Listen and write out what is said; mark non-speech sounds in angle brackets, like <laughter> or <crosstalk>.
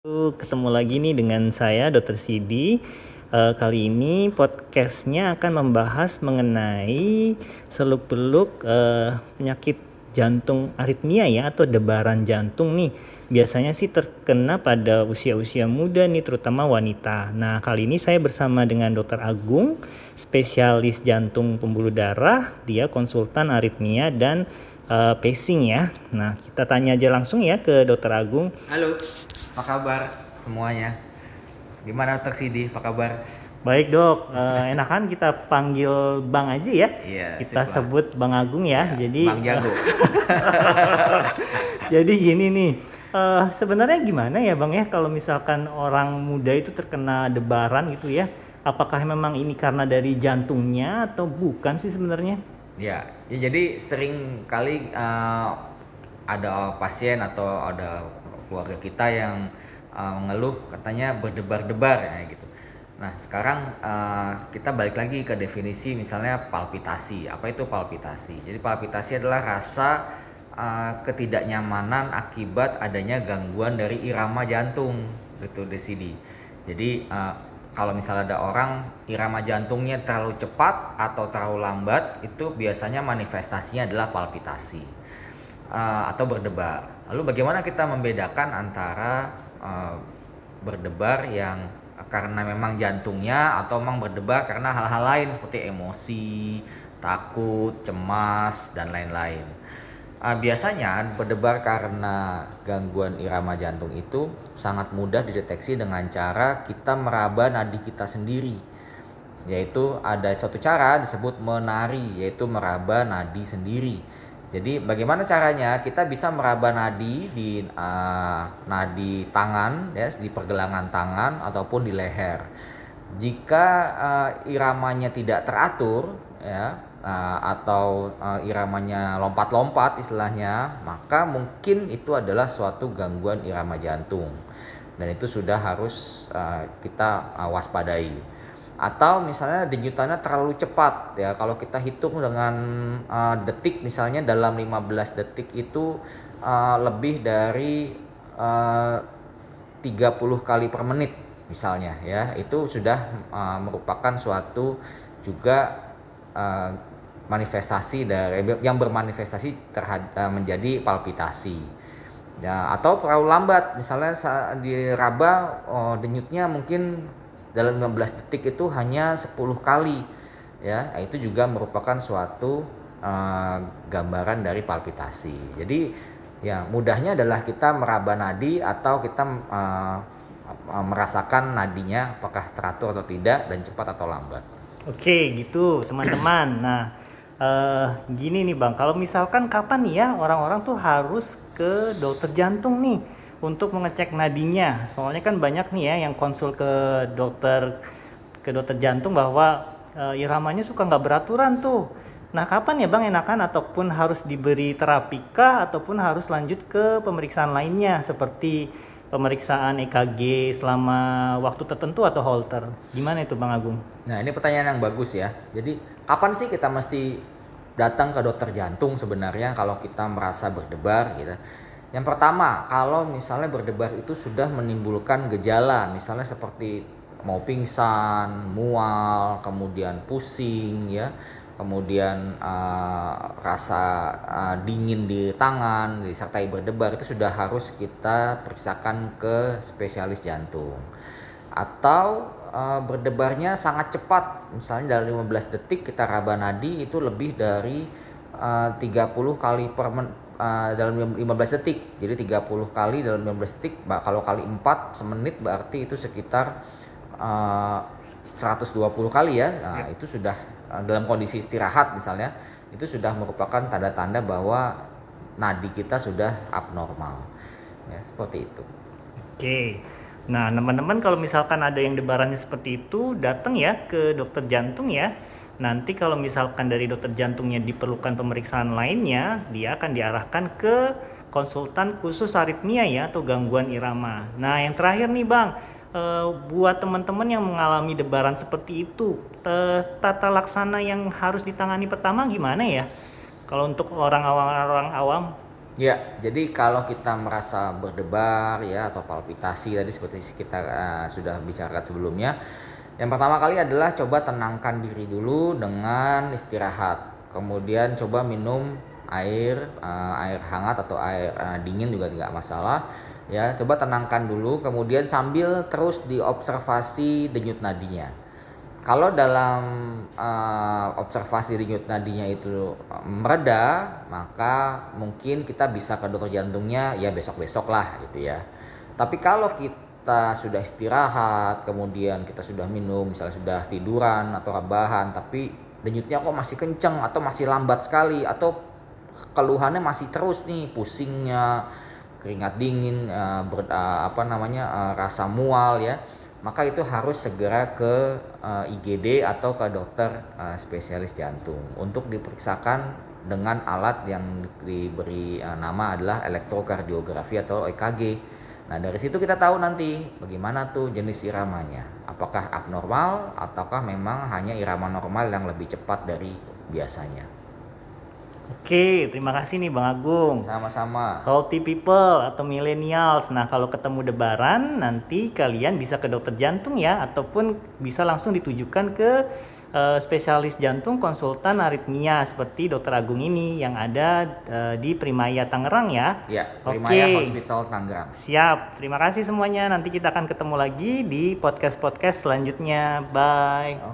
Ketemu lagi nih dengan saya Dr. Sidi. Uh, kali ini podcastnya akan membahas mengenai seluk-beluk uh, penyakit jantung aritmia ya atau debaran jantung nih. Biasanya sih terkena pada usia-usia muda nih terutama wanita. Nah kali ini saya bersama dengan Dr. Agung, spesialis jantung pembuluh darah. Dia konsultan aritmia dan uh, pacing ya. Nah kita tanya aja langsung ya ke Dr. Agung. Halo, apa kabar semuanya? Gimana Dr. Sidi, apa kabar? Baik dok, uh, enakan kita panggil Bang aja ya. Iya. Kita sebut Bang Agung ya. ya jadi Bang Jago. <laughs> jadi gini nih, uh, sebenarnya gimana ya Bang ya kalau misalkan orang muda itu terkena debaran gitu ya? Apakah memang ini karena dari jantungnya atau bukan sih sebenarnya? Ya, ya jadi sering kali uh, ada pasien atau ada keluarga kita yang uh, mengeluh katanya berdebar-debar ya gitu. Nah sekarang uh, kita balik lagi ke definisi misalnya palpitasi. Apa itu palpitasi? Jadi palpitasi adalah rasa uh, ketidaknyamanan akibat adanya gangguan dari irama jantung gitu sini. Jadi uh, kalau misalnya ada orang irama jantungnya terlalu cepat atau terlalu lambat itu biasanya manifestasinya adalah palpitasi uh, atau berdebar. Lalu bagaimana kita membedakan antara uh, berdebar yang karena memang jantungnya atau memang berdebar karena hal-hal lain seperti emosi, takut, cemas dan lain-lain. Uh, biasanya berdebar karena gangguan irama jantung itu sangat mudah dideteksi dengan cara kita meraba nadi kita sendiri. Yaitu ada suatu cara disebut menari, yaitu meraba nadi sendiri. Jadi bagaimana caranya? Kita bisa meraba nadi di uh, nadi tangan, ya, di pergelangan tangan ataupun di leher. Jika uh, iramanya tidak teratur, ya, uh, atau uh, iramanya lompat-lompat istilahnya, maka mungkin itu adalah suatu gangguan irama jantung. Dan itu sudah harus uh, kita uh, waspadai. Atau misalnya denyutannya terlalu cepat ya. Kalau kita hitung dengan uh, detik misalnya dalam 15 detik itu uh, lebih dari uh, 30 kali per menit misalnya ya. Itu sudah uh, merupakan suatu juga uh, manifestasi dari yang bermanifestasi terhadap eh, menjadi palpitasi. Ya atau terlalu lambat. Misalnya saat diraba oh, denyutnya mungkin dalam 15 detik itu hanya 10 kali. Ya itu juga merupakan suatu uh, gambaran dari palpitasi. Jadi ya mudahnya adalah kita meraba nadi atau kita uh, merasakan nadinya apakah teratur atau tidak dan cepat atau lambat. Oke gitu teman-teman. Nah uh, gini nih bang, kalau misalkan kapan ya orang-orang tuh harus ke dokter jantung nih untuk mengecek nadinya. Soalnya kan banyak nih ya yang konsul ke dokter ke dokter jantung bahwa uh, iramanya suka nggak beraturan tuh. Nah kapan ya bang enakan ataupun harus diberi terapi kah ataupun harus lanjut ke pemeriksaan lainnya seperti pemeriksaan EKG selama waktu tertentu atau holter? Gimana itu Bang Agung? Nah ini pertanyaan yang bagus ya. Jadi kapan sih kita mesti datang ke dokter jantung sebenarnya kalau kita merasa berdebar gitu? Yang pertama, kalau misalnya berdebar itu sudah menimbulkan gejala, misalnya seperti mau pingsan, mual, kemudian pusing ya, kemudian uh, rasa uh, dingin di tangan disertai berdebar itu sudah harus kita periksakan ke spesialis jantung atau uh, berdebarnya sangat cepat misalnya dalam 15 detik kita raba nadi itu lebih dari uh, 30 kali per men, uh, dalam 15 detik jadi 30 kali dalam 15 detik kalau kali 4 semenit berarti itu sekitar uh, 120 kali ya nah, ya. itu sudah Eh, dalam kondisi istirahat misalnya itu sudah merupakan tanda-tanda bahwa nadi kita sudah abnormal ya seperti itu. Oke. Nah, teman-teman kalau misalkan ada yang debarannya seperti itu, datang ya ke dokter jantung ya. Nanti kalau misalkan dari dokter jantungnya diperlukan pemeriksaan lainnya, dia akan diarahkan ke konsultan khusus aritmia ya atau gangguan irama. Nah, yang terakhir nih Bang, uh, buat teman-teman yang mengalami debaran seperti itu, tata laksana yang harus ditangani pertama gimana ya? Kalau untuk orang awam orang awam? Ya, jadi kalau kita merasa berdebar ya atau palpitasi tadi seperti kita uh, sudah bicarakan sebelumnya, yang pertama kali adalah coba tenangkan diri dulu dengan istirahat. Kemudian coba minum air uh, air hangat atau air uh, dingin juga tidak masalah. Ya, coba tenangkan dulu kemudian sambil terus diobservasi denyut nadinya. Kalau dalam uh, observasi denyut nadinya itu mereda, maka mungkin kita bisa ke dokter jantungnya ya besok-besok lah gitu ya. Tapi kalau kita kita sudah istirahat, kemudian kita sudah minum, misalnya sudah tiduran atau rebahan, tapi denyutnya kok masih kenceng atau masih lambat sekali atau keluhannya masih terus nih, pusingnya, keringat dingin, uh, ber, uh, apa namanya uh, rasa mual ya, maka itu harus segera ke uh, IGD atau ke dokter uh, spesialis jantung untuk diperiksakan dengan alat yang diberi uh, nama adalah elektrokardiografi atau EKG Nah dari situ kita tahu nanti bagaimana tuh jenis iramanya. Apakah abnormal ataukah memang hanya irama normal yang lebih cepat dari biasanya. Oke, terima kasih nih Bang Agung. Sama-sama. Healthy people atau millennials. Nah, kalau ketemu debaran nanti kalian bisa ke dokter jantung ya ataupun bisa langsung ditujukan ke uh, spesialis jantung konsultan aritmia seperti Dokter Agung ini yang ada uh, di Primaya Tangerang ya. Iya, Primaya okay. Hospital Tangerang. Siap. Terima kasih semuanya. Nanti kita akan ketemu lagi di podcast-podcast selanjutnya. Bye.